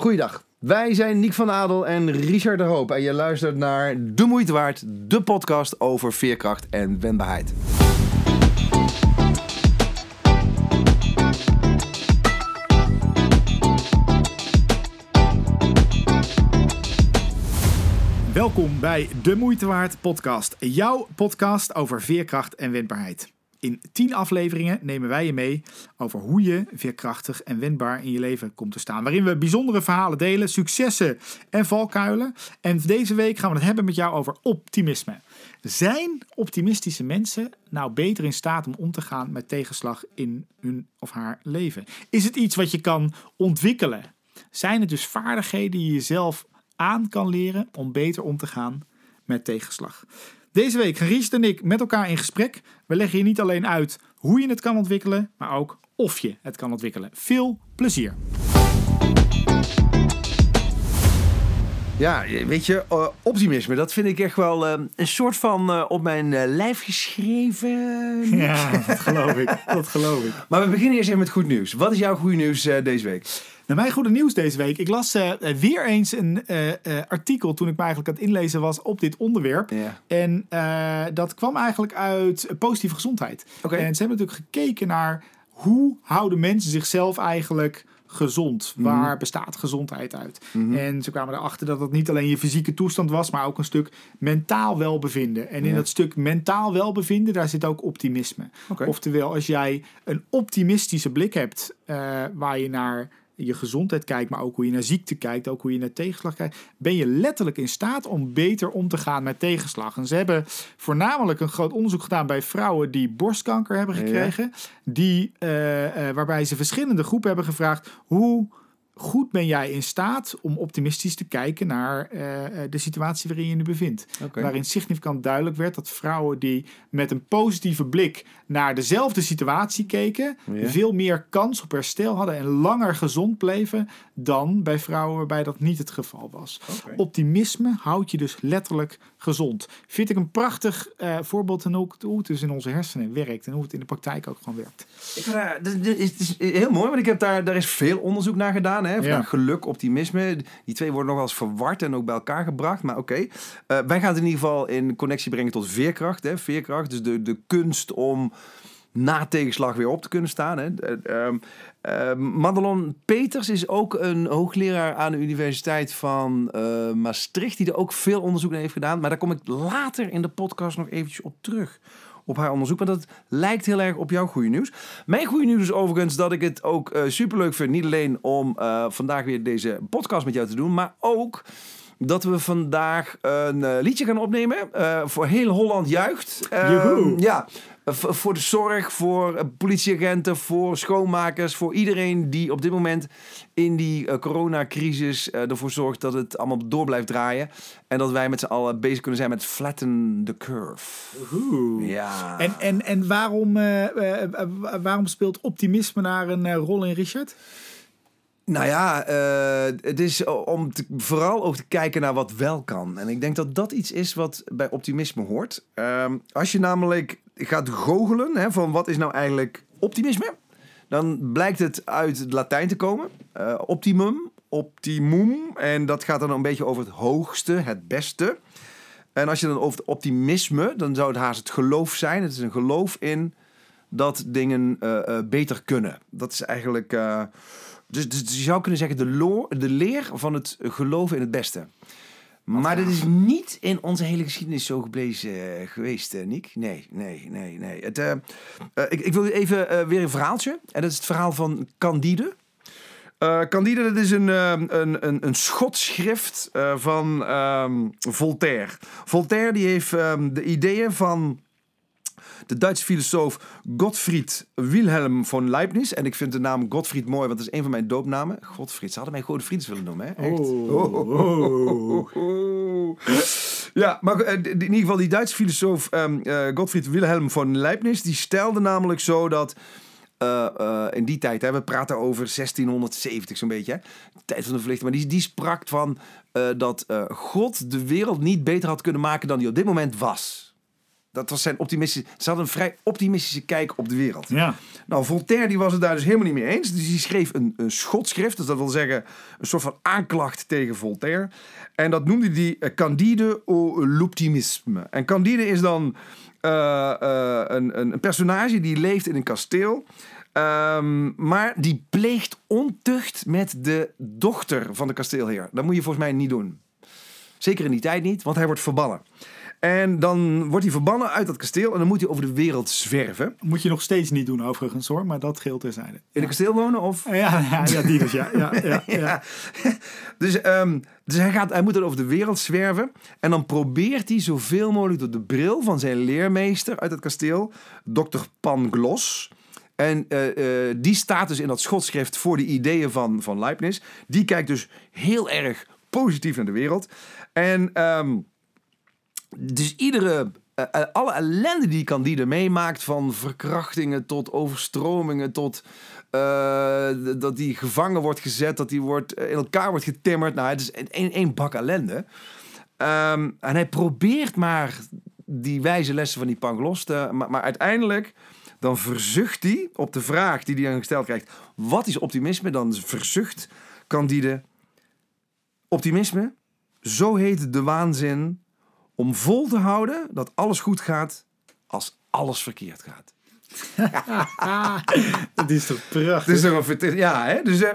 Goeiedag. Wij zijn Niek van Adel en Richard de Hoop. En je luistert naar De Moeite Waard, de podcast over veerkracht en wendbaarheid. Welkom bij De Moeite Waard podcast. Jouw podcast over veerkracht en wendbaarheid. In tien afleveringen nemen wij je mee over hoe je veerkrachtig en wendbaar in je leven komt te staan. Waarin we bijzondere verhalen delen, successen en valkuilen. En deze week gaan we het hebben met jou over optimisme. Zijn optimistische mensen nou beter in staat om om te gaan met tegenslag in hun of haar leven? Is het iets wat je kan ontwikkelen? Zijn het dus vaardigheden die je jezelf aan kan leren om beter om te gaan met tegenslag? Deze week gaan Ries en ik met elkaar in gesprek. We leggen je niet alleen uit hoe je het kan ontwikkelen, maar ook of je het kan ontwikkelen. Veel plezier! Ja, weet je, uh, optimisme, dat vind ik echt wel uh, een soort van uh, op mijn lijf geschreven. Ja, dat geloof ik. Dat geloof ik. Maar we beginnen eerst even met goed nieuws. Wat is jouw goede nieuws deze week? Nou, mijn goede nieuws deze week. Ik las weer eens een artikel toen ik me eigenlijk aan het inlezen was op dit onderwerp. En dat kwam eigenlijk uit positieve gezondheid. Okay. En ze hebben natuurlijk gekeken naar hoe houden mensen zichzelf eigenlijk gezond? Waar Mhm. bestaat gezondheid uit? En ze kwamen erachter dat het niet alleen je fysieke toestand was, maar ook een stuk mentaal welbevinden. En in dat stuk mentaal welbevinden, daar zit ook optimisme. Oftewel, als jij een optimistische blik hebt, eh, waar je naar je gezondheid kijkt, maar ook hoe je naar ziekte kijkt, ook hoe je naar tegenslag kijkt, ben je letterlijk in staat om beter om te gaan met tegenslag. En ze hebben voornamelijk een groot onderzoek gedaan bij vrouwen die borstkanker hebben Ja. gekregen, die, eh, eh, waarbij ze verschillende groepen hebben gevraagd hoe goed ben jij in staat om optimistisch te kijken naar eh, eh, de situatie waarin je je nu bevindt. Waarin significant duidelijk werd dat vrouwen die met een positieve blik naar dezelfde situatie keken, veel meer kans op herstel hadden en langer gezond bleven dan bij vrouwen waarbij dat niet het geval was. Optimisme houdt je dus letterlijk gezond. Vind ik een prachtig eh, voorbeeld en ook hoe het dus in onze hersenen werkt en hoe het in de praktijk ook gewoon werkt. Ik dit- dit is, heel mooi, want ik heb daar, daar is veel onderzoek naar gedaan. Hè? Ja. Geluk, optimisme. Die twee worden nog wel eens verward en ook bij elkaar gebracht. Maar oké, Eh, wij gaan het in ieder geval in connectie brengen tot veerkracht. Hè? Veerkracht, dus de, de kunst om na tegenslag weer op te kunnen staan. Hè? Eh, ehm, eh, Madelon Peters is ook een hoogleraar aan de Universiteit van eh, Maastricht, die er ook veel onderzoek naar heeft gedaan. Maar daar kom ik later in de podcast nog eventjes op terug. Op haar onderzoek, want dat lijkt heel erg op jouw goede nieuws. Mijn goede nieuws is overigens dat ik het ook super superleuk vind. Niet alleen om vandaag weer deze podcast met jou te doen, maar ook dat we vandaag een liedje gaan opnemen. voor heel Holland juicht. Eh, Joehoe. ja, voor de zorg, voor eh, politieagenten, voor schoonmakers, voor iedereen die op dit moment in die eh, coronacrisis eh, ervoor zorgt dat het allemaal door blijft draaien. En dat wij met z'n allen bezig kunnen zijn met flatten the curve. Ja. En, en, en waarom, waarom speelt optimisme daar een rol in, Richard? Nou ja, het is om te, vooral ook te kijken naar wat wel kan. En ik denk dat dat iets is wat bij optimisme hoort. Ehm, als je namelijk gaat goochelen hè, van wat is nou eigenlijk optimisme, dan blijkt het uit het Latijn te komen. Eh, optimum, optimum. En dat gaat dan een beetje over het hoogste, het beste. En als je dan over het optimisme, dan zou het haast het geloof zijn. Het is een geloof in dat dingen eh, eh, beter kunnen. Dat is eigenlijk. dus, dus je zou kunnen zeggen de, de leer van het geloven in het beste. Maar dit is niet in onze hele geschiedenis zo geblezen eh, geweest, eh, Niek. Nee, nee, nee, nee. Het, eh, ik, ik wil even weer een verhaaltje. En dat is het verhaal van Candide. Candide, dat is een, eh, een, een, een schotschrift van ehm, Voltaire. Voltaire die heeft ehm, de ideeën van de Duitse filosoof Gottfried Wilhelm von Leibniz. En ik vind de naam Gottfried mooi, want dat is een van mijn doopnamen. Godfried, ze hadden mij Godfrieds willen noemen, hè? Echt. Oh. Ja, maar eh, in ieder geval die Duitse filosoof ehm, eh, Gottfried Wilhelm von Leibniz... die stelde namelijk zo dat... eh, in die tijd, hè, we praten over 1670 zo'n beetje, hè, tijd van de verlichting. Maar die, die sprak van dat God de wereld niet beter had kunnen maken dan die op dit moment was. Dat was zijn optimistische... Ze hadden een vrij optimistische kijk op de wereld. Ja. Nou, Voltaire die was het daar dus helemaal niet mee eens. Dus die schreef een, een schotschrift. Dus dat wil zeggen een soort van aanklacht tegen Voltaire. En dat noemde hij eh, Candide au l'optimisme. En Candide is dan eh, eh, een, een, een personage die leeft in een kasteel. Ehm, maar die pleegt ontucht met de dochter van de kasteelheer. Dat moet je volgens mij niet doen. Zeker in die tijd niet, want hij wordt verbannen. En dan wordt hij verbannen uit dat kasteel en dan moet hij over de wereld zwerven. Moet je nog steeds niet doen overigens hoor, maar dat geldt terzijde. In een kasteel wonen of Ja, ja, ja, die dus, ja. ja, ja. Dus, ehm, dus hij, gaat, hij moet dan over de wereld zwerven. En dan probeert hij zoveel mogelijk door de bril van zijn leermeester uit het kasteel, dokter Pangloss. En eh, eh, die staat dus in dat schotschrift voor de ideeën van, van Leibniz. Die kijkt dus heel erg positief naar de wereld. En ehm, dus iedere, eh, eh, alle ellende die Candide meemaakt, van verkrachtingen tot overstromingen, tot eh, dat hij gevangen wordt gezet, dat hij wordt, in elkaar wordt getimmerd. Nou, het is één, bak ellende. Ehm, en hij probeert maar die wijze lessen van die Pangloss te... Maar, maar uiteindelijk, dan verzucht hij op de vraag die hij dan gesteld krijgt... Wat is optimisme? Dan verzucht Candide... Optimisme, zo heet de waanzin om vol te houden dat alles goed gaat als alles verkeerd gaat. Dat is toch prachtig. Dus toch een vert- ja, hè? Dus, eh,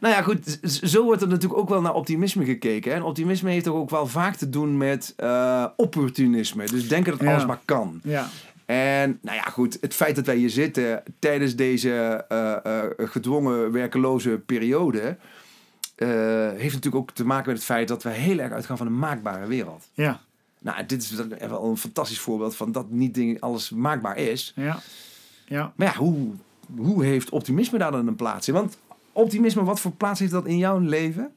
nou ja, goed. Zo wordt er natuurlijk ook wel naar optimisme gekeken. Hè? En optimisme heeft toch ook wel vaak te doen met eh, opportunisme. Dus denken dat Ja. alles maar kan. Ja, En nou ja, goed. Het feit dat wij hier zitten tijdens deze eh, gedwongen werkeloze periode. heeft natuurlijk ook te maken met het feit dat we heel erg uitgaan van een maakbare wereld. ja, Nou, dit is dan wel een fantastisch voorbeeld van dat niet ding, alles maakbaar is. ja. Ja, Maar ja, hoe, hoe heeft optimisme daar dan een plaats in? Want optimisme, wat voor plaats heeft dat in jouw leven?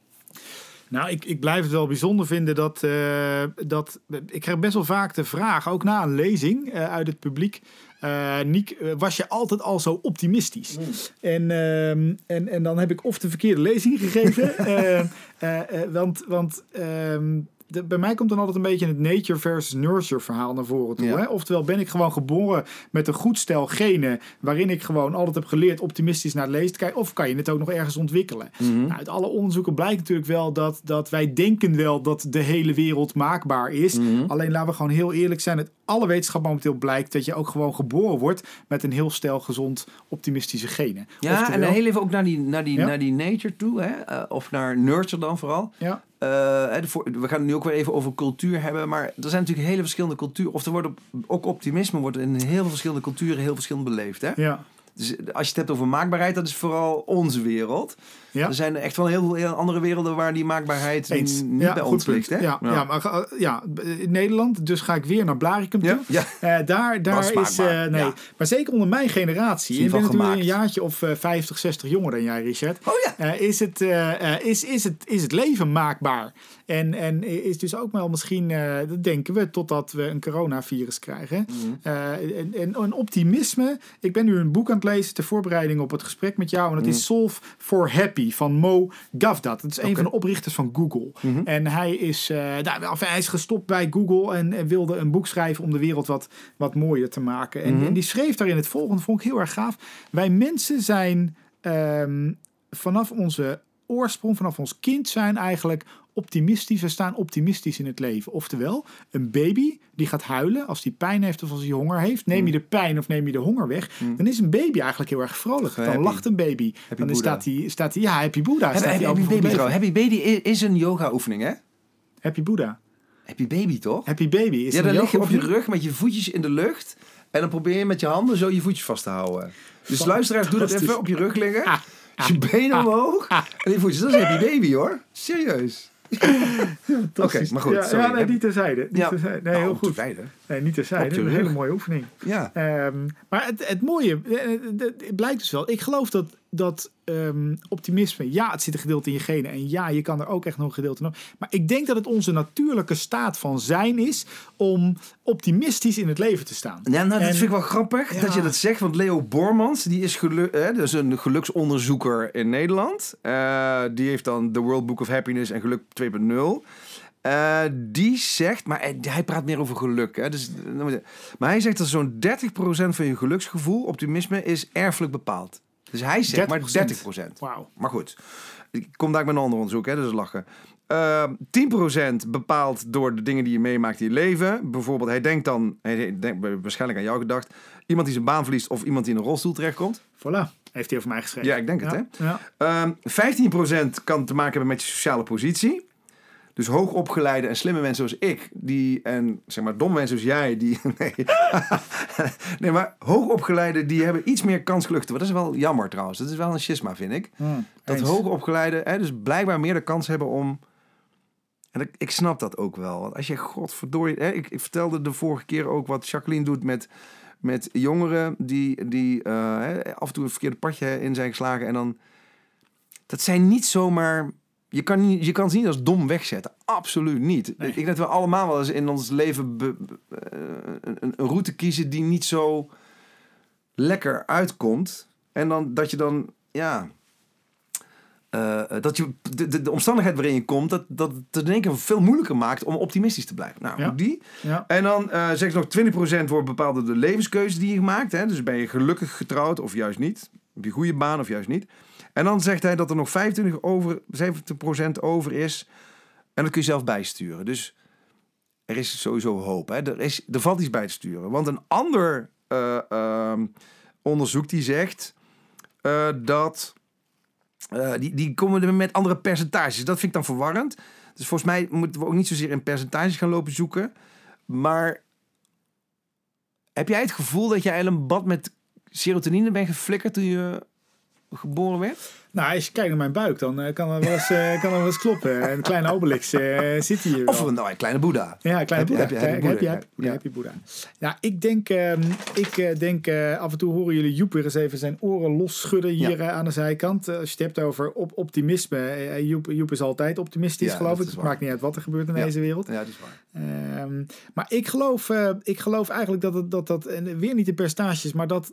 Nou, ik, ik blijf het wel bijzonder vinden dat, eh, dat... Ik krijg best wel vaak de vraag, ook na een lezing eh, uit het publiek... eh Niek, was je altijd al zo optimistisch? En, ehm, en, en dan heb ik of de verkeerde lezing gegeven... want want ehm, de, bij mij komt dan altijd een beetje het nature versus nurture verhaal naar voren toe. Ja. Hè? Oftewel ben ik gewoon geboren met een goed stel genen... waarin ik gewoon altijd heb geleerd optimistisch naar het lezen te kijken... of kan je het ook nog ergens ontwikkelen? Nou, uit alle onderzoeken blijkt natuurlijk wel dat, dat wij denken wel dat de hele wereld maakbaar is. Alleen laten we gewoon heel eerlijk zijn. Het alle wetenschap momenteel blijkt dat je ook gewoon geboren wordt met een heel stel gezond optimistische genen. Ja, en Oftewel- dan heel even ook naar die, naar die, Ja. naar die nature toe, hè? eh, of naar nurture dan vooral. ja, Eh, we gaan het nu ook weer even over cultuur hebben, maar er zijn natuurlijk hele verschillende culturen. Of er wordt ook optimisme wordt in heel veel verschillende culturen heel verschillend beleefd. Hè? ja, Dus als je het hebt over maakbaarheid, dat is vooral onze wereld. ja. Er zijn echt wel heel veel andere werelden waar die maakbaarheid Eens. niet ja, bij ons ligt. Hè? Ja, ja. maar uh, ja, in Nederland, dus ga ik weer naar Blaricum toe. Ja, ja. Eh, daar daar is, eh, nee. ja. Maar zeker onder mijn generatie, ik ben natuurlijk een jaartje of eh, 50, 60 jonger dan jij, Richard. Oh ja. Eh, is, het, eh, eh, is, is, het, is het leven maakbaar? En, en is dus ook wel misschien, eh, dat denken we, totdat we een coronavirus krijgen. Eh, en, en een optimisme. Ik ben nu een boek aan het lezen ter voorbereiding op het gesprek met jou. En dat is Solve for Happy van Mo Gavdat. Het is een Oké. van de oprichters van Google. Mhm. En hij is, eh, nou, hij is gestopt bij Google en, en wilde een boek schrijven om de wereld wat, wat mooier te maken. En, Mhm. en die schreef daarin het volgende, vond ik heel erg gaaf. Wij mensen zijn ehm, vanaf onze oorsprong, vanaf ons kind zijn eigenlijk optimistisch. We staan optimistisch in het leven. Oftewel, een baby die gaat huilen als die pijn heeft of als hij honger heeft. Neem je de pijn of neem je de honger weg, dan is een baby eigenlijk heel erg vrolijk. Dan Happy. lacht een baby. dan Boeddha. staat hij, staat hij, ja, Happy Buddha. Happy, happy, hij happy baby. Happy baby is een yoga oefening, hè? Happy Buddha. Happy baby, toch? Happy baby is ja, een dan lig je op je rug met je voetjes in de lucht. En dan probeer je met je handen zo je voetjes vast te houden. Dus luisteraars, doe dat even op je rug liggen. Ah, je benen omhoog. En die voetjes, dat is happy baby, hoor. Serieus. Oké, maar goed. Ja, sorry. ja nee, niet terzijde. Niet Ja. terzijde. Nee, heel de goed. zijde. Nee, niet terzijde. Een hele mooie oefening. Ja. Ehm, maar het, het mooie, eh, eh, het blijkt dus wel. Ik geloof dat, dat ehm, optimisme, ja, het zit een gedeelte in je genen. En ja, je kan er ook echt nog een gedeelte in. Maar ik denk dat het onze natuurlijke staat van zijn is om optimistisch in het leven te staan. Ja, nou, dat En- vind ik wel grappig Ja. dat je dat zegt. Want Leo Bormans, die is hè, dus een geluksonderzoeker in Nederland. Eh, die heeft dan The World Book of Happiness en Geluk 2.0. Eh, die zegt, maar hij, hij praat meer over geluk. Hè? Dus, maar hij zegt dat zo'n 30% van je geluksgevoel, optimisme, is erfelijk bepaald. Dus hij zegt maar 30%. Wauw. Maar goed, ik kom daar met een ander onderzoek, hè, dus lachen. Eh 10% bepaald door de dingen die je meemaakt in je leven. Bijvoorbeeld, hij denkt dan, hij denkt waarschijnlijk aan jou gedacht, iemand die zijn baan verliest of iemand die in een rolstoel terechtkomt. Voilà. Heeft hij over mij geschreven. Ja, ik denk het, hè? Ja. Ehm 15% kan te maken hebben met je sociale positie. Dus hoogopgeleide en slimme mensen zoals ik, die, en zeg maar domme mensen zoals jij, die. Nee, nee maar hoogopgeleide, die hebben iets meer kans worden. Dat is wel jammer trouwens. Dat is wel een schisma, vind ik. Hmm, Dat hoogopgeleide, hè, dus blijkbaar meer de kans hebben om. En ik, ik snap dat ook wel. Want als je, godverdorie. Hè, ik, ik vertelde de vorige keer ook wat Jacqueline doet met, met jongeren die, die eh, hè, af en toe een verkeerde padje in zijn geslagen. En dan. Dat zijn niet zomaar. Je kan, niet, je kan ze niet als dom wegzetten. Absoluut niet. Nee. Ik denk dat we allemaal wel eens in ons leven be- be- eh, een, een route kiezen die niet zo lekker uitkomt. En dan dat je dan, ja. eh, dat je de, de, de omstandigheid waarin je komt, dat, dat het in één keer veel moeilijker maakt om optimistisch te blijven. Nou, Ja. die. Ja. En dan eh zeg ze nog 20% wordt bepaald door de levenskeuzes die je maakt. Hè? Dus ben je gelukkig getrouwd of juist niet? Heb je goede baan of juist niet? En dan zegt hij dat er nog 25 over, 70% over is. En dat kun je zelf bijsturen. Dus er is sowieso hoop. Hè? Er, is, er valt iets bij te sturen. Want een ander eh, ehm, onderzoek die zegt eh, dat... eh, die, die komen met andere percentages. Dat vind ik dan verwarrend. Dus volgens mij moeten we ook niet zozeer in percentages gaan lopen zoeken. Maar heb jij het gevoel dat jij een bad met serotonine bent geflikkerd toen je geboren werd? Nou, als je kijkt naar mijn buik, dan eh, kan dat wel eens, eh, kan dat wel eens kloppen. Een kleine obelix eh, zit hier wel. Of een, nou, een kleine boeddha? Ja, een kleine Boeddha. heb je- heb je Heb Boeddha? je- heb je- Ja. heb je Boeddha. Ja, ik denk, ehm, ik denk af en toe horen jullie Joep weer eens even zijn oren losschudden hier aan de zijkant. Als je het hebt over op optimisme. Joep, Joep is altijd optimistisch, Ja, geloof ik. Het maakt niet uit wat er gebeurt in Ja. deze wereld. Ja, dat is waar. Ehm, maar ik geloof, ik geloof eigenlijk dat het, dat, dat, en weer niet in percentages, maar dat,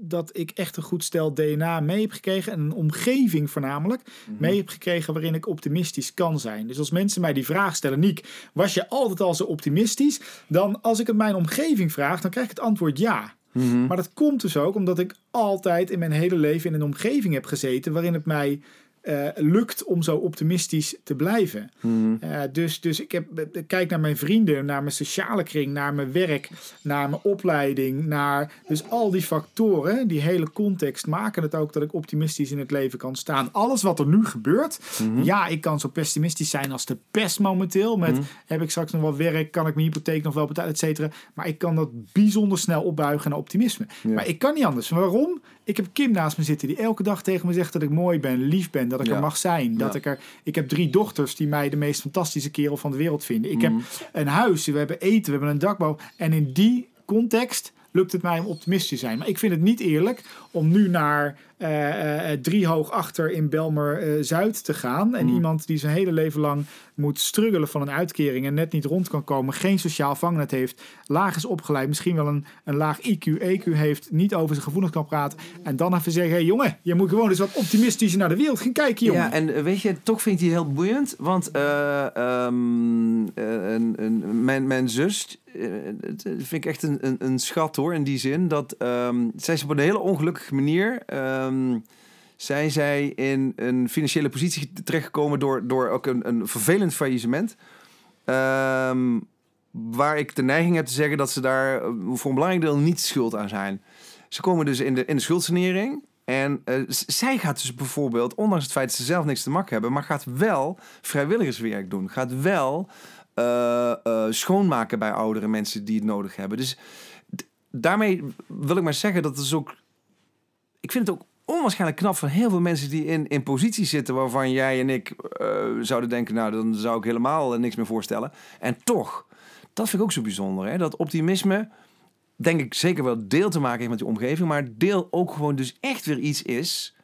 dat ik echt een goed stel DNA mee heb gekregen. En een omgeving voornamelijk mee heb gekregen waarin ik optimistisch kan zijn. Dus als mensen mij die vraag stellen, Niek, was je altijd al zo optimistisch? Dan als ik het mijn omgeving vraag, dan krijg ik het antwoord ja. Mhm. Maar dat komt dus ook omdat ik altijd in mijn hele leven in een omgeving heb gezeten waarin het mij eh, lukt om zo optimistisch te blijven. Mhm. Eh, dus, dus ik heb, ik kijk naar mijn vrienden, naar mijn sociale kring, naar mijn werk, naar mijn opleiding, naar dus al die factoren, die hele context maken het ook dat ik optimistisch in het leven kan staan. Alles wat er nu gebeurt, ja, ik kan zo pessimistisch zijn als de pest momenteel. Met heb ik straks nog wel werk, kan ik mijn hypotheek nog wel betalen, et cetera. Maar ik kan dat bijzonder snel opbuigen naar optimisme. Maar ik kan niet anders. Waarom? Ik heb Kim naast me zitten die elke dag tegen me zegt dat ik mooi ben, lief ben, dat ik Ja. er mag zijn, dat Ja. ik er. Ik heb drie dochters die mij de meest fantastische kerel van de wereld vinden. Ik heb een huis, we hebben eten, we hebben een dakbouw. En in die context lukt het mij om optimistisch te zijn. Maar ik vind het niet eerlijk om nu naar eh, eh, driehoog achter in Belmer eh, Zuid te gaan. En Mhm. iemand die zijn hele leven lang moet struggelen van een uitkering en net niet rond kan komen, geen sociaal vangnet heeft, laag is opgeleid, misschien wel een, een laag IQ, EQ heeft, niet over zijn gevoelens kan praten. En dan even zeggen: hé jongen, je moet gewoon eens wat optimistischer naar de wereld gaan kijken, jongen. Ja, en eh, weet je, toch vind ik die heel boeiend. Want eh, ehm, eh, een, een, mijn, mijn zus, eh, vind ik echt een, een, een schat hoor, in die zin. Dat ehm, zij is op een hele ongelukkige manier... ehm, zijn zij in een financiële positie terechtgekomen door, door ook een, een vervelend faillissement. Ehm, waar ik de neiging heb te zeggen dat ze daar eh, voor een belangrijk deel niet schuld aan zijn. Ze komen dus in de, in de schuldsanering. En eh, zij gaat dus bijvoorbeeld, ondanks het feit dat ze zelf niks te maken hebben, maar gaat wel vrijwilligerswerk doen. Gaat wel eh, schoonmaken bij oudere mensen die het nodig hebben. Dus daarmee wil ik maar zeggen dat het is ook. Ik vind het ook onwaarschijnlijk knap van heel veel mensen die in, in posities zitten waarvan jij en ik eh, zouden denken, nou dan zou ik helemaal eh, niks meer voorstellen. En toch, dat vind ik ook zo bijzonder. Hè? Dat optimisme, denk ik zeker wel deel te maken heeft met je omgeving, maar deel ook gewoon dus echt weer iets is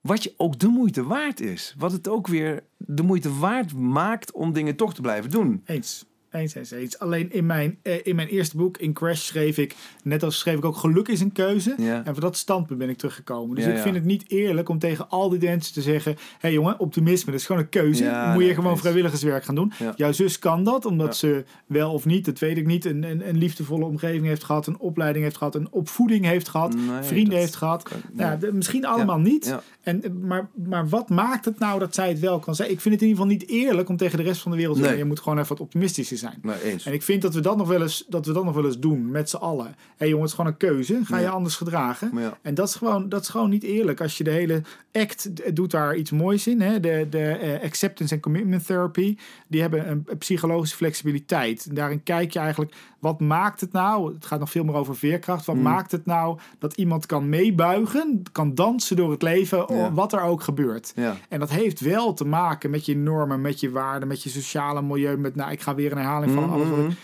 wat je ook de moeite waard is. Wat het ook weer de moeite waard maakt om dingen toch te blijven doen. Eens. Eens, eens, eens. Alleen in mijn, eh, in mijn eerste boek, in Crash, schreef ik, net als schreef ik ook, geluk is een keuze. Ja. En van dat standpunt ben ik teruggekomen. Dus Ja, ik ja. vind het niet eerlijk om tegen al die mensen te zeggen, hé hey jongen, optimisme, dat is gewoon een keuze. Moet je gewoon eens. vrijwilligerswerk gaan doen. Jouw zus kan dat, omdat ze wel of niet, dat weet ik niet, een, een, een liefdevolle omgeving heeft gehad, een opleiding heeft gehad, een opvoeding heeft gehad, Nee, vrienden heeft gehad. kan- Nou, de- misschien allemaal niet. En, eh, maar, maar wat maakt het nou dat zij het wel kan zeggen? Ik vind het in ieder geval niet eerlijk om tegen de rest van de wereld te Nee. zeggen, je moet gewoon even wat optimistischer zijn. Nee, eens. En ik vind dat we dat nog wel eens, dat we dat nog wel eens doen met z'n allen. Hé hey jongen, het is gewoon een keuze. Ga je anders gedragen? Ja. En dat is, gewoon, dat is gewoon niet eerlijk. Als je de hele ACT doet daar iets moois in. Hè? De, de eh, Acceptance and Commitment Therapy. Die hebben een, een psychologische flexibiliteit. En daarin kijk je eigenlijk, wat maakt het nou? Het gaat nog veel meer over veerkracht. Wat Mm. maakt het nou dat iemand kan meebuigen? Kan dansen door het leven, Ja. wat er ook gebeurt. En dat heeft wel te maken met je normen, met je waarden, met je sociale milieu. Met, nou, ik ga weer een herhaling van alles wat ik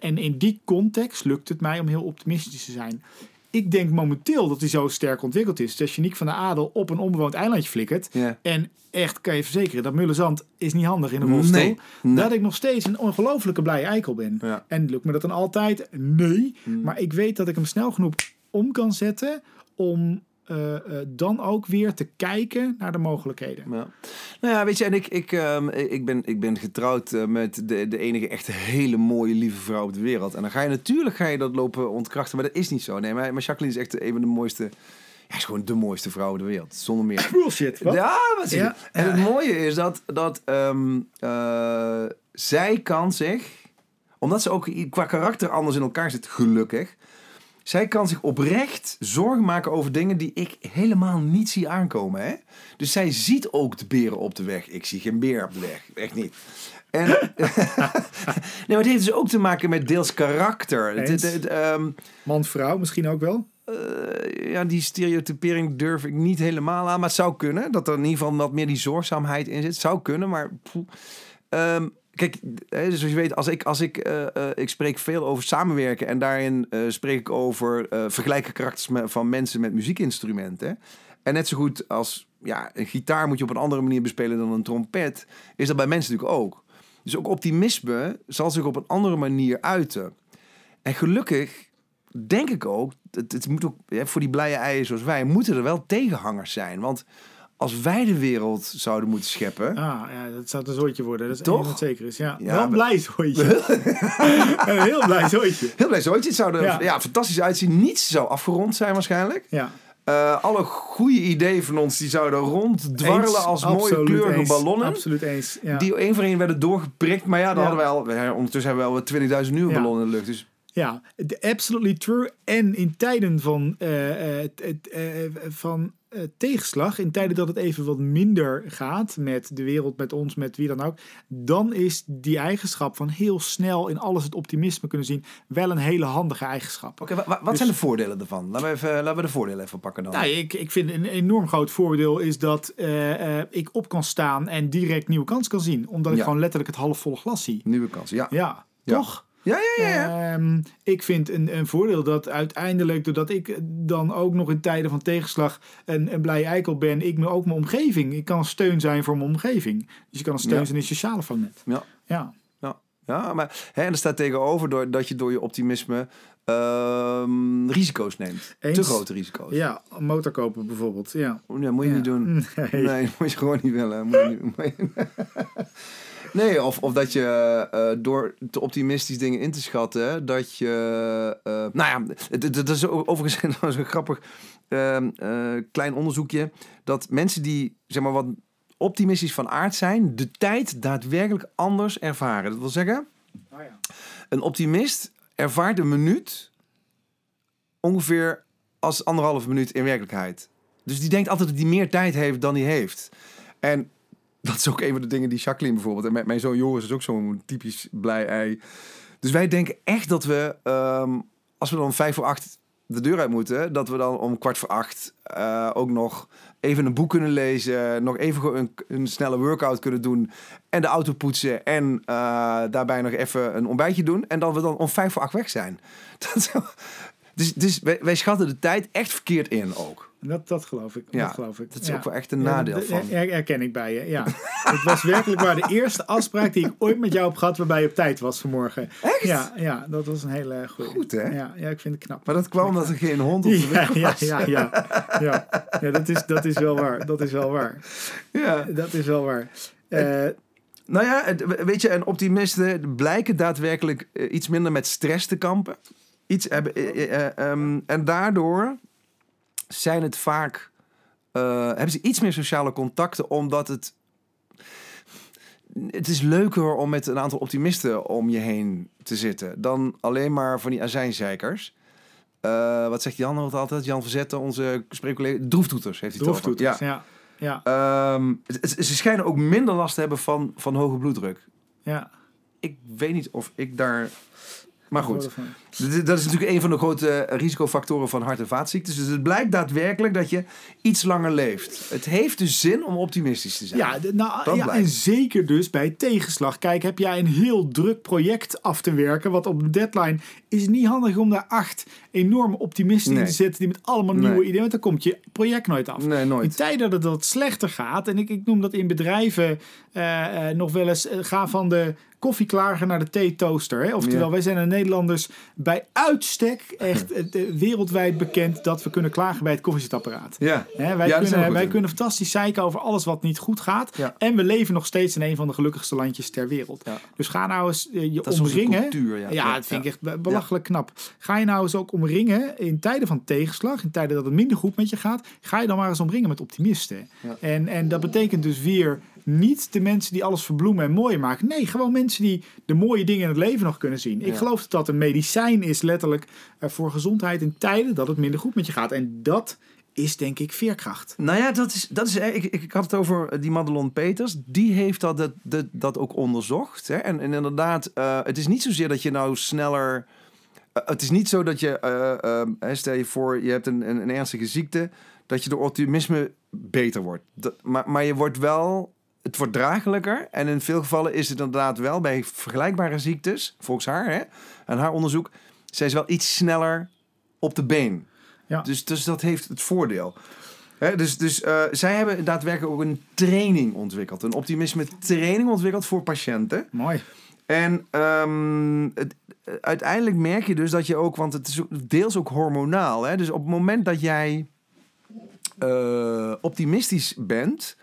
en in die context lukt het mij om heel optimistisch te zijn. Ik denk momenteel dat hij zo sterk ontwikkeld is. Dus als je Niek van der Adel op een onbewoond eilandje flikkert. En echt kan je verzekeren dat Mullenzand is niet handig in een rolstoel. Nee, nee. Dat ik nog steeds een ongelofelijke blije eikel ben. Ja. En lukt me dat dan altijd? Nee. Maar ik weet dat ik hem snel genoeg om kan zetten om eh, eh, dan ook weer te kijken naar de mogelijkheden. Ja. Nou ja, weet je, en ik, ik, ehm, ik, ben, ik ben getrouwd eh, met de, de enige echt hele mooie, lieve vrouw op de wereld. En dan ga je natuurlijk ga je dat lopen ontkrachten, maar dat is niet zo. Nee, maar, maar Jacqueline is echt een van de mooiste, ja, is gewoon de mooiste vrouw op de wereld, zonder meer. Bullshit. Wat? Ja, wat zie je? Ja. En het mooie is dat, dat ehm, eh, zij kan zich, omdat ze ook qua karakter anders in elkaar zit, gelukkig. Zij kan zich oprecht zorgen maken over dingen die ik helemaal niet zie aankomen. Hè? Dus zij ziet ook de beren op de weg. Ik zie geen beer op de weg. Echt niet. En, nee, maar het heeft dus ook te maken met deels karakter. Het- Eens. het- het, ehm, Man-vrouw misschien ook wel. eh, ja, die stereotypering durf ik niet helemaal aan. Maar het zou kunnen. Dat er in ieder geval wat meer die zorgzaamheid in zit. Het zou kunnen, maar... Kijk, dus zoals je weet, als ik, als ik, eh, eh, ik spreek veel over samenwerken. En daarin eh, spreek ik over vergelijken karakters van mensen met muziekinstrumenten. En net zo goed als ja, een gitaar moet je op een andere manier bespelen dan een trompet. Is dat bij mensen natuurlijk ook. Dus ook optimisme zal zich op een andere manier uiten. En gelukkig denk ik ook, het, het moet ook voor die blije eieren zoals wij, moeten er wel tegenhangers zijn. Want als wij de wereld zouden moeten scheppen. Ah, ja, dat zou een zooitje worden. Dat is Toch? wat zeker is. Ja, Ja, wel een blij zooitje. een heel blij zooitje. Heel blij zoiets. Het zou er Ja. ja. fantastisch uitzien. Niets zou afgerond zijn waarschijnlijk. Ja. Eh, alle goede ideeën van ons die zouden ronddwarrelen Eens, als mooie kleurige eens, ballonnen. Absoluut eens. Ja. Die één voor één werden doorgeprikt. Maar ja, dan hadden we al, ondertussen hebben we al 20.000 nieuwe ballonnen in de lucht. Dus Ja, de- absolutely true. En in tijden van, eh, van eh, tegenslag, in tijden dat het even wat minder gaat met de wereld, met ons, met wie dan ook, dan is die eigenschap van heel snel in alles het optimisme kunnen zien wel een hele handige eigenschap. Oké, wa- wa- wat Dus- zijn de voordelen ervan? Laten we, even, laten we de voordelen even pakken dan. Nou, ik, ik vind een enorm groot voordeel is dat eh, eh, ik op kan staan en direct nieuwe kans kan zien. Omdat ik gewoon letterlijk het halfvolle glas zie. Nieuwe kansen, ja. Ja, Ja. toch? Ja, ja, ja. Ehm, ik vind een, een voordeel dat uiteindelijk, doordat ik dan ook nog in tijden van tegenslag een, een blij eikel ben, ik me ook mijn omgeving. Ik kan een steun zijn voor mijn omgeving. Dus je kan een steun Ja. zijn in je sociale vangnet. ja. Ja. Ja, ja maar hè, en er staat tegenover door, dat je door je optimisme ehm, risico's neemt. Eens. Te grote risico's. ja, een motor kopen bijvoorbeeld. Ja. Ja, moet je Ja. niet doen. Nee. Nee, moet je gewoon niet willen. Moet je niet- nee, of, of dat je eh, door te optimistisch dingen in te schatten, dat je... eh, nou ja, dat is overigens een grappig ehm, eh, klein onderzoekje. Dat mensen die, zeg maar, wat optimistisch van aard zijn, de tijd daadwerkelijk anders ervaren. Dat wil zeggen... Oh, ja. Een optimist ervaart een minuut ongeveer als anderhalve minuut in werkelijkheid. Dus die denkt altijd dat hij meer tijd heeft dan hij heeft. En dat is ook een van de dingen die Jacqueline bijvoorbeeld... en mijn- mijn zoon Joris is ook zo'n typisch blij ei. Dus wij denken echt dat we, ehm, als we dan vijf voor acht de deur uit moeten... dat we dan om kwart voor acht eh, ook nog even een boek kunnen lezen... nog even een, een snelle workout kunnen doen... en de auto poetsen en eh, daarbij nog even een ontbijtje doen... en dat we dan om vijf voor acht weg zijn. Dat, Dus, dus wij, wij schatten de tijd echt verkeerd in ook. Dat, dat geloof ik. Ja, dat geloof ik. Dat is Ja. ook wel echt een Ja, nadeel dat- van. her- herken ik bij je, ja. het was werkelijk waar de eerste afspraak die ik ooit met jou heb gehad waarbij je op tijd was vanmorgen. Echt? Ja, ja dat was een hele goede. Goed, hè? Ja, ja, ik vind het knap. Maar dat kwam omdat er geen hond op de Ja, weg ja, was. ja, ja, ja. ja dat, is, dat is wel waar. Dat is wel waar. Ja. Dat is wel waar. Eh, Nou ja, weet je, en optimisten blijken daadwerkelijk eh, iets minder met stress te kampen. Iets hebben, eh, eh, eh, ehm, en daardoor zijn het vaak, hebben ze iets meer sociale contacten, omdat het. Het is leuker om met een aantal optimisten om je heen te zitten dan alleen maar van die azijnzeikers. Wat zegt Jan nog altijd? Jan Verzetten, onze spreekcollega. Droeftoeters heeft hij droeftoeters, Ja. ja. Ja, Ehm, ze schijnen ook minder last te hebben van, van hoge bloeddruk. ja. Ik weet niet of ik daar. Maar goed, dat is natuurlijk een van de grote risicofactoren van hart- en vaatziektes. Dus het blijkt daadwerkelijk dat je iets langer leeft. Het heeft dus zin om optimistisch te zijn. Ja, nou, ja, en zeker dus bij tegenslag. Kijk, heb jij een heel druk project af te werken, wat op deadline is het niet handig om daar acht enorme optimisten in te zetten die met allemaal Nee. nieuwe ideeën, want dan komt je project nooit af. Nee, In nooit. tijden dat het wat slechter gaat, en ik, ik noem dat in bedrijven eh, eh, nog wel eens, eh, ga van de koffieklager naar de theetoaster. Hè? Oftewel, Ja. wij zijn de Nederlanders bij uitstek echt wereldwijd bekend dat we kunnen klagen bij het koffiezetapparaat. Ja. Hè, wij Ja, kunnen, wij in. kunnen fantastisch zeiken over alles wat niet goed gaat. Ja. En we leven nog steeds in een van de gelukkigste landjes ter wereld. Dus ga nou eens je Dat omringen. cultuur, ja. Ja, Ja, dat vind ik echt be- belachelijk knap. Ga je nou eens ook omringen in tijden van tegenslag, in tijden dat het minder goed met je gaat, ga je dan maar eens omringen met optimisten. Ja. En, en dat betekent dus weer niet de mensen die alles verbloemen en mooier maken. Nee, gewoon mensen die de mooie dingen in het leven nog kunnen zien. Ik geloof dat dat een medicijn is, letterlijk, eh, voor gezondheid in tijden dat het minder goed met je gaat. En dat is denk ik veerkracht. Nou ja, dat is, dat is, ik, ik, ik had het over eh, die Madelon Peters. Die heeft dat, dat, dat, dat ook onderzocht. Hè? En, en inderdaad, eh, het is niet zozeer dat je nou sneller... eh, het is niet zo dat je, eh, eh, hè, stel je voor, je hebt een, een, een ernstige ziekte... dat je door optimisme beter wordt. Dat, maar, maar je wordt wel... Het wordt draaglijker. En in veel gevallen is het inderdaad wel bij vergelijkbare ziektes... volgens haar, hè, en haar onderzoek... zij is wel iets sneller op de been. Ja. Dus, dus dat heeft het voordeel. Hè, dus dus eh, zij hebben daadwerkelijk ook een training ontwikkeld. Een optimisme training ontwikkeld voor patiënten. Mooi. En ehm, eh, uiteindelijk merk je dus dat je ook... Want het is deels ook hormonaal. Hè? Dus op het moment dat jij eh, optimistisch bent...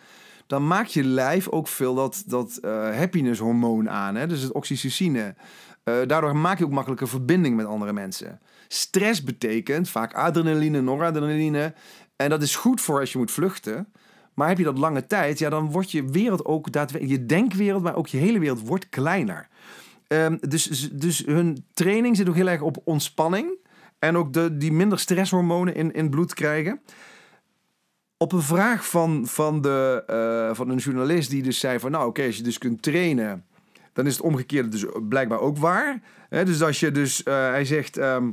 dan maakt je lijf ook veel dat, dat eh happiness hormoon aan. Hè? Dus het oxytocine. Eh, daardoor maak je ook makkelijker verbinding met andere mensen. Stress betekent vaak adrenaline, noradrenaline. En dat is goed voor als je moet vluchten. Maar heb je dat lange tijd, ja, dan wordt je wereld ook daadwerkelijk... Je denkwereld, maar ook je hele wereld wordt kleiner. Ehm, dus, dus hun training zit ook heel erg op ontspanning. En ook de, die minder stresshormonen in, in bloed krijgen. Op een vraag van, van, de, eh, van een journalist die dus zei van... Nou oké, als je dus kunt trainen... dan is het omgekeerde dus blijkbaar ook waar. Dus als je dus... eh, hij zegt... ehm,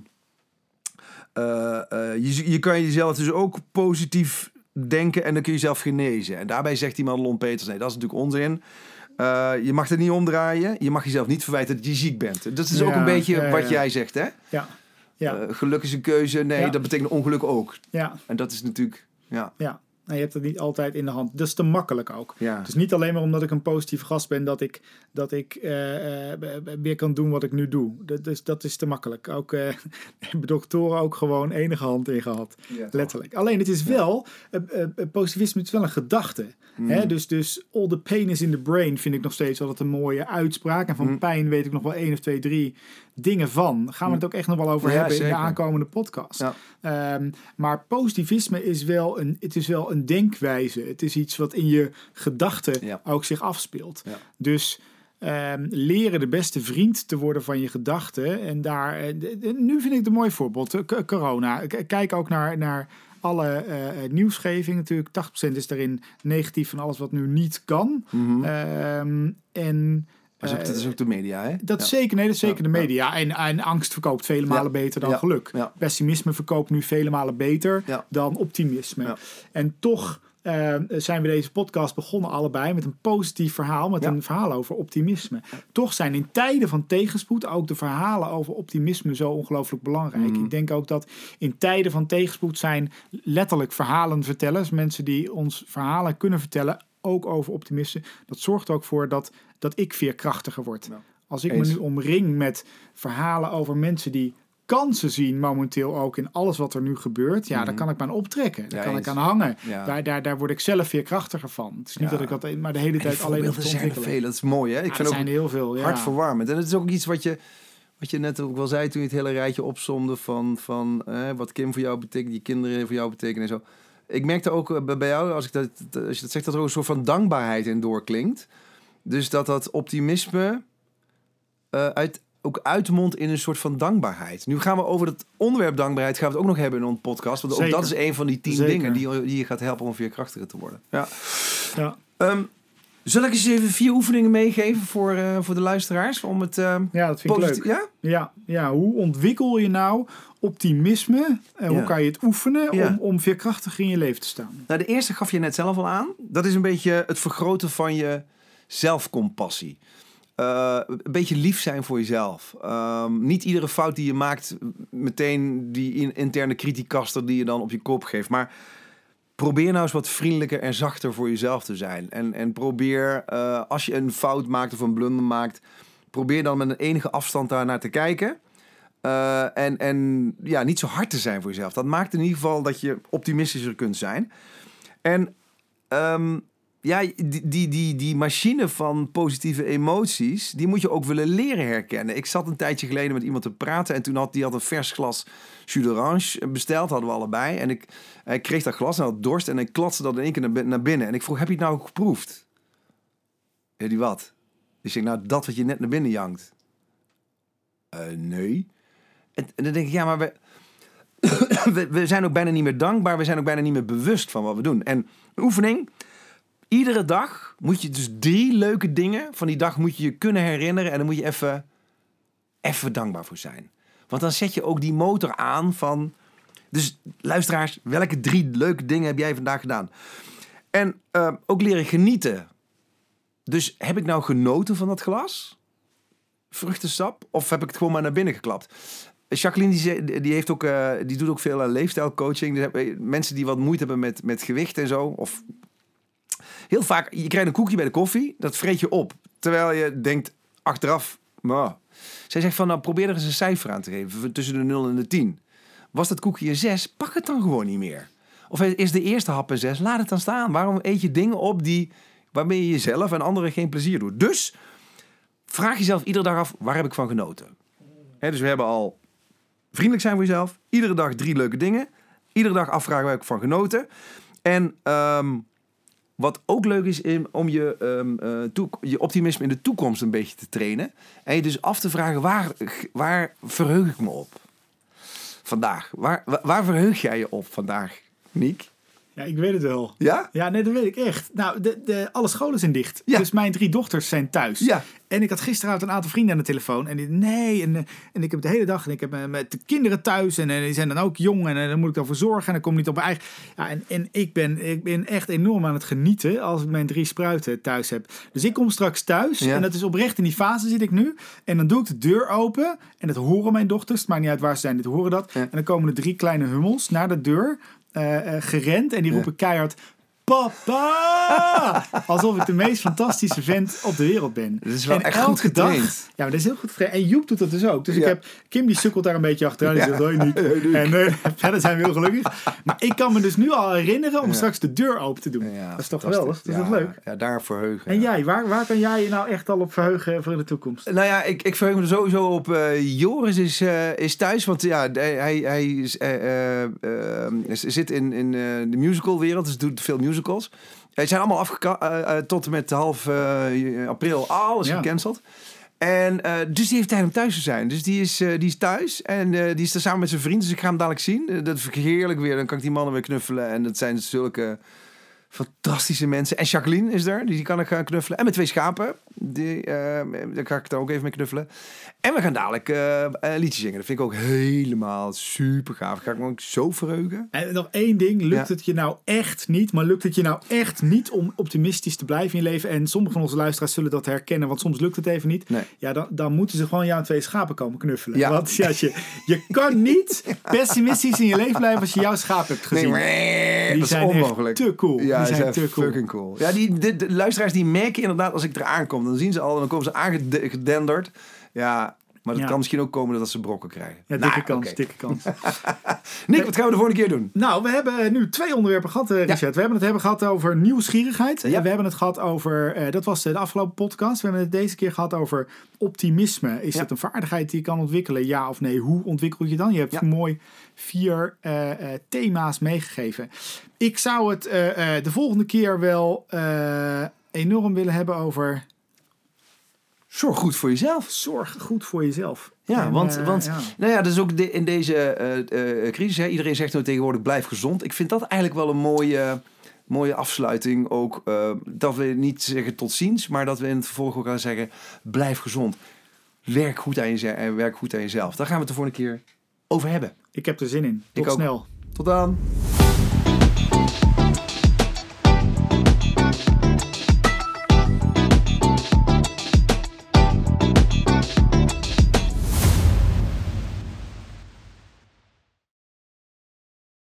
eh, eh, je, je kan jezelf dus ook positief denken en dan kun je jezelf genezen. En daarbij zegt die Madelon Peters, nee, dat is natuurlijk onzin. Eh, je mag het niet omdraaien. Je mag jezelf niet verwijten dat je ziek bent. Dat is ook een beetje ja, ja, wat jij zegt, hè? Ja. Ja. Eh, geluk is een keuze. Nee, dat betekent ongeluk ook. ja. En dat is natuurlijk... Ja, Ja, nou, je hebt het niet altijd in de hand. Dat is te makkelijk ook. ja. Is niet alleen maar omdat ik een positief gast ben dat ik, dat ik eh, weer kan doen wat ik nu doe. Dat is, dat is te makkelijk. Ook eh, hebben doktoren ook gewoon enige hand in gehad. Ja, toch. Letterlijk. Alleen het is wel, positivisme is wel een gedachte. Mm. Hè? Dus, dus all the pain is in the brain vind ik nog steeds altijd een mooie uitspraak. En van Mm. pijn weet ik nog wel één of twee, drie dingen van. Gaan we het ook echt nog wel over Ja, hebben in de aankomende podcast. Ehm, maar positivisme is wel, een, het is wel een denkwijze. Het is iets wat in je gedachten Ja. ook zich afspeelt. Ja. Dus ehm, leren de beste vriend te worden van je gedachten. En daar, eh, nu vind ik het een mooi voorbeeld. eh, corona. Kijk ook naar, naar alle eh, nieuwsgeving. Natuurlijk, 80% is daarin negatief van alles wat nu niet kan. Mhm. Ehm, en Maar eh, dat is ook de media, hè? dat Ja. is zeker, nee, dat is zeker de media. En, en angst verkoopt vele malen beter dan geluk. Pessimisme verkoopt nu vele malen beter dan optimisme. En toch eh, zijn we deze podcast begonnen allebei met een positief verhaal, met Ja. een verhaal over optimisme. Toch zijn in tijden van tegenspoed ook de verhalen over optimisme zo ongelooflijk belangrijk. Mhm. Ik denk ook dat in tijden van tegenspoed zijn letterlijk verhalenvertellers, mensen die ons verhalen kunnen vertellen, ook over optimisme. Dat zorgt ook voor dat, dat ik veerkrachtiger word. Als ik Eens. me nu omring met verhalen over mensen die kansen zien momenteel ook in alles wat er nu gebeurt, ja, daar kan ik me aan optrekken. Daar Ja, kan eens. ik aan hangen. Ja. Daar, daar, daar word ik zelf veerkrachtiger van. Het is niet Ja. dat ik dat maar de hele tijd alleen voorbeelden te zijn er veel. Dat is mooi, hè? Ik vind ook zijn heel veel. Hartverwarmend. En het is ook iets wat je, wat je net ook wel zei toen je het hele rijtje opzomde van, van eh, wat Kim voor jou betekent, die kinderen voor jou betekenen en zo. Ik merkte ook eh, bij- jou, als, ik dat, als je dat zegt, dat er ook een soort van dankbaarheid in doorklinkt. Dus dat dat optimisme eh, uit, ook uitmondt in een soort van dankbaarheid. Nu gaan we over het onderwerp dankbaarheid gaan we het ook nog hebben in onze podcast. Want ook dat is een van die tien Zeker. dingen die, die je gaat helpen om veerkrachtiger te worden. Ja. Ja. Ehm, zal ik eens even vier oefeningen meegeven voor, eh, voor de luisteraars? Om het ehm, ja, dat vind ik leuk. Ja? Ja, ja, hoe ontwikkel je nou optimisme? En hoe Ja. kan je het oefenen Ja. om, om veerkrachtig in je leven te staan? Nou, de eerste gaf je net zelf al aan. Dat is een beetje het vergroten van je zelfcompassie. Eh, een beetje lief zijn voor jezelf. Ehm, niet iedere fout die je maakt, meteen die in- interne kritiekaster die je dan op je kop geeft. Maar probeer nou eens wat vriendelijker en zachter voor jezelf te zijn. En, en probeer, eh, als je een fout maakt of een blunder maakt, probeer dan met een enige afstand daar naar te kijken. Eh, en, en ja, niet zo hard te zijn voor jezelf. Dat maakt in ieder geval dat je optimistischer kunt zijn. En ehm, ja, die, die, die, die machine van positieve emoties, die moet je ook willen leren herkennen. Ik zat een tijdje geleden met iemand te praten en toen had die had een vers glas jus d'orange besteld, hadden we allebei. En ik, hij kreeg dat glas en had dorst en ik klatste dat in één keer naar, bin- naar binnen. En ik vroeg, heb je het nou geproefd? Ja, die wat? Dus ik nou, dat wat je net naar binnen jankt. Eh, nee. En, dan denk ik, ja, maar we, we, we zijn ook bijna niet meer dankbaar. We zijn ook bijna niet meer bewust van wat we doen. En oefening. Iedere dag moet je dus drie leuke dingen van die dag moet je je kunnen herinneren. En dan moet je even, even dankbaar voor zijn. Want dan zet je ook die motor aan van... Dus luisteraars, welke drie leuke dingen heb jij vandaag gedaan? En eh, ook leren genieten. Dus heb ik nou genoten van dat glas? Vruchtensap? Of heb ik het gewoon maar naar binnen geklapt? Jacqueline die, die, heeft ook, eh, die doet ook veel uh, leefstijlcoaching. Dus mensen die wat moeite hebben met, met gewicht en zo. Of heel vaak, je krijgt een koekje bij de koffie. Dat vreet je op. Terwijl je denkt achteraf... "Nou." Zij zegt van, nou probeer er eens een cijfer aan te geven. Tussen de 0 en de 10. Was dat koekje een 6? Pak het dan gewoon niet meer. Of is de eerste hap een 6? Laat het dan staan. Waarom eet je dingen op die, waarmee je jezelf en anderen geen plezier doet? Dus vraag jezelf iedere dag af, waar heb ik van genoten? Dus we hebben al vriendelijk zijn voor jezelf. Iedere dag drie leuke dingen. Iedere dag afvragen waar ik van genoten. En ehm, wat ook leuk is om je, ehm, eh, je optimisme in de toekomst een beetje te trainen. En je dus af te vragen, waar, waar verheug ik me op? Vandaag. Waar, waar verheug jij je op vandaag, Niek? Ja, ik weet het wel. Ja? Ja, nee, dat weet ik echt. Nou, de, de, alle scholen zijn dicht. Ja. Dus mijn drie dochters zijn thuis. Ja. En ik had gisteravond een aantal vrienden aan de telefoon. En die, nee, en, eh, en ik heb de hele dag en ik heb eh, met de kinderen thuis. En, eh, die zijn dan ook jong en daar moet ik dan voor zorgen. En dan kom ik niet op mijn eigen... Ja, en, en ik, ben, ik ben echt enorm aan het genieten als ik mijn drie spruiten thuis heb. Dus ik kom straks thuis. Ja. En dat is oprecht in die fase zit ik nu. En dan doe ik de deur open. En dat horen mijn dochters. Het maakt niet uit waar ze zijn, dit horen dat. Ja. En dan komen er drie kleine hummels naar de deur. Eh, eh, gerend. En die roepen keihard... Papa! Alsof ik de meest fantastische vent op de wereld ben. Dat is wel En echt goed dag- getraind. ja, maar dat is heel goed getraind. En Joep doet dat dus ook. Dus ik heb Kim die sukkelt daar een beetje achteraan. Die zegt, hoi niet. Niek. En eh, verder zijn we heel gelukkig. Maar ik kan me dus nu al herinneren om straks de deur open te doen. Ja, dat is toch geweldig? Dat is toch leuk? Ja, daar verheugen. En jij, waar, waar kan jij je nou echt al op verheugen voor in de toekomst? Nou ja, ik, ik verheug me er sowieso op. eh, Joris is, eh, is thuis, want ja, hij, hij, is, zit in, in de musicalwereld, dus doet veel musicals. Die zijn allemaal afgekant tot en met half eh, april, alles Ja. gecanceld. En eh, dus die heeft tijd om thuis te zijn. Dus die is, eh, die is thuis en eh, die is er samen met zijn vriend. Dus ik ga hem dadelijk zien. Eh, dat is heerlijk weer. Dan kan ik die mannen weer knuffelen. En dat zijn zulke fantastische mensen. En Jacqueline is er, die kan ik gaan knuffelen. En met twee schapen. Die, uh, daar ga ik daar ook even mee knuffelen. En we gaan dadelijk uh, liedjes zingen. Dat vind ik ook helemaal super gaaf. Ga ik me ook zo verheugen. En nog één ding. Lukt het je nou echt niet, maar lukt het je nou echt niet om optimistisch te blijven in je leven? En sommige van onze luisteraars zullen dat herkennen, want soms lukt het even niet. Nee. Ja, dan, dan moeten ze gewoon jou twee schapen komen knuffelen. Ja. Want ja, je, je kan niet pessimistisch in je leven blijven als je jouw schaap hebt gezien. Nee, die dat zijn is onmogelijk. te cool. Ja, die zijn, te cool. fucking cool. Ja, die, de, de, luisteraars die merken inderdaad als ik eraan kom. Dan zien ze al en dan komen ze aangedenderd. Ja, maar dat Ja. kan misschien ook komen dat ze brokken krijgen. Ja, dikke Nou, kans, oké. dikke kans. Nick, wat gaan we de volgende keer doen? Nou, we hebben nu twee onderwerpen gehad, eh, Richard. We hebben het hebben gehad over nieuwsgierigheid. Ja. We hebben het gehad over, eh, dat was de afgelopen podcast. We hebben het deze keer gehad over optimisme. Is dat een vaardigheid die je kan ontwikkelen? Ja of nee? Hoe ontwikkel je dan? Je hebt mooi vier eh, eh, thema's meegegeven. Ik zou het eh, eh, de volgende keer wel eh, enorm willen hebben over Zorg goed voor jezelf. zorg goed voor jezelf. Ja, En, want, eh, want ja. Nou ja, dat is ook de- in deze eh, eh, crisis. Hè, iedereen zegt nou tegenwoordig blijf gezond. Ik vind dat eigenlijk wel een mooie, mooie afsluiting. Ook dat we niet zeggen tot ziens, maar dat we in het vervolg ook gaan zeggen blijf gezond. Werk goed aan, jezelf, en werk goed aan jezelf. Daar gaan we het de volgende keer over hebben. Ik heb er zin in. Ik Tot ook. snel. Tot dan.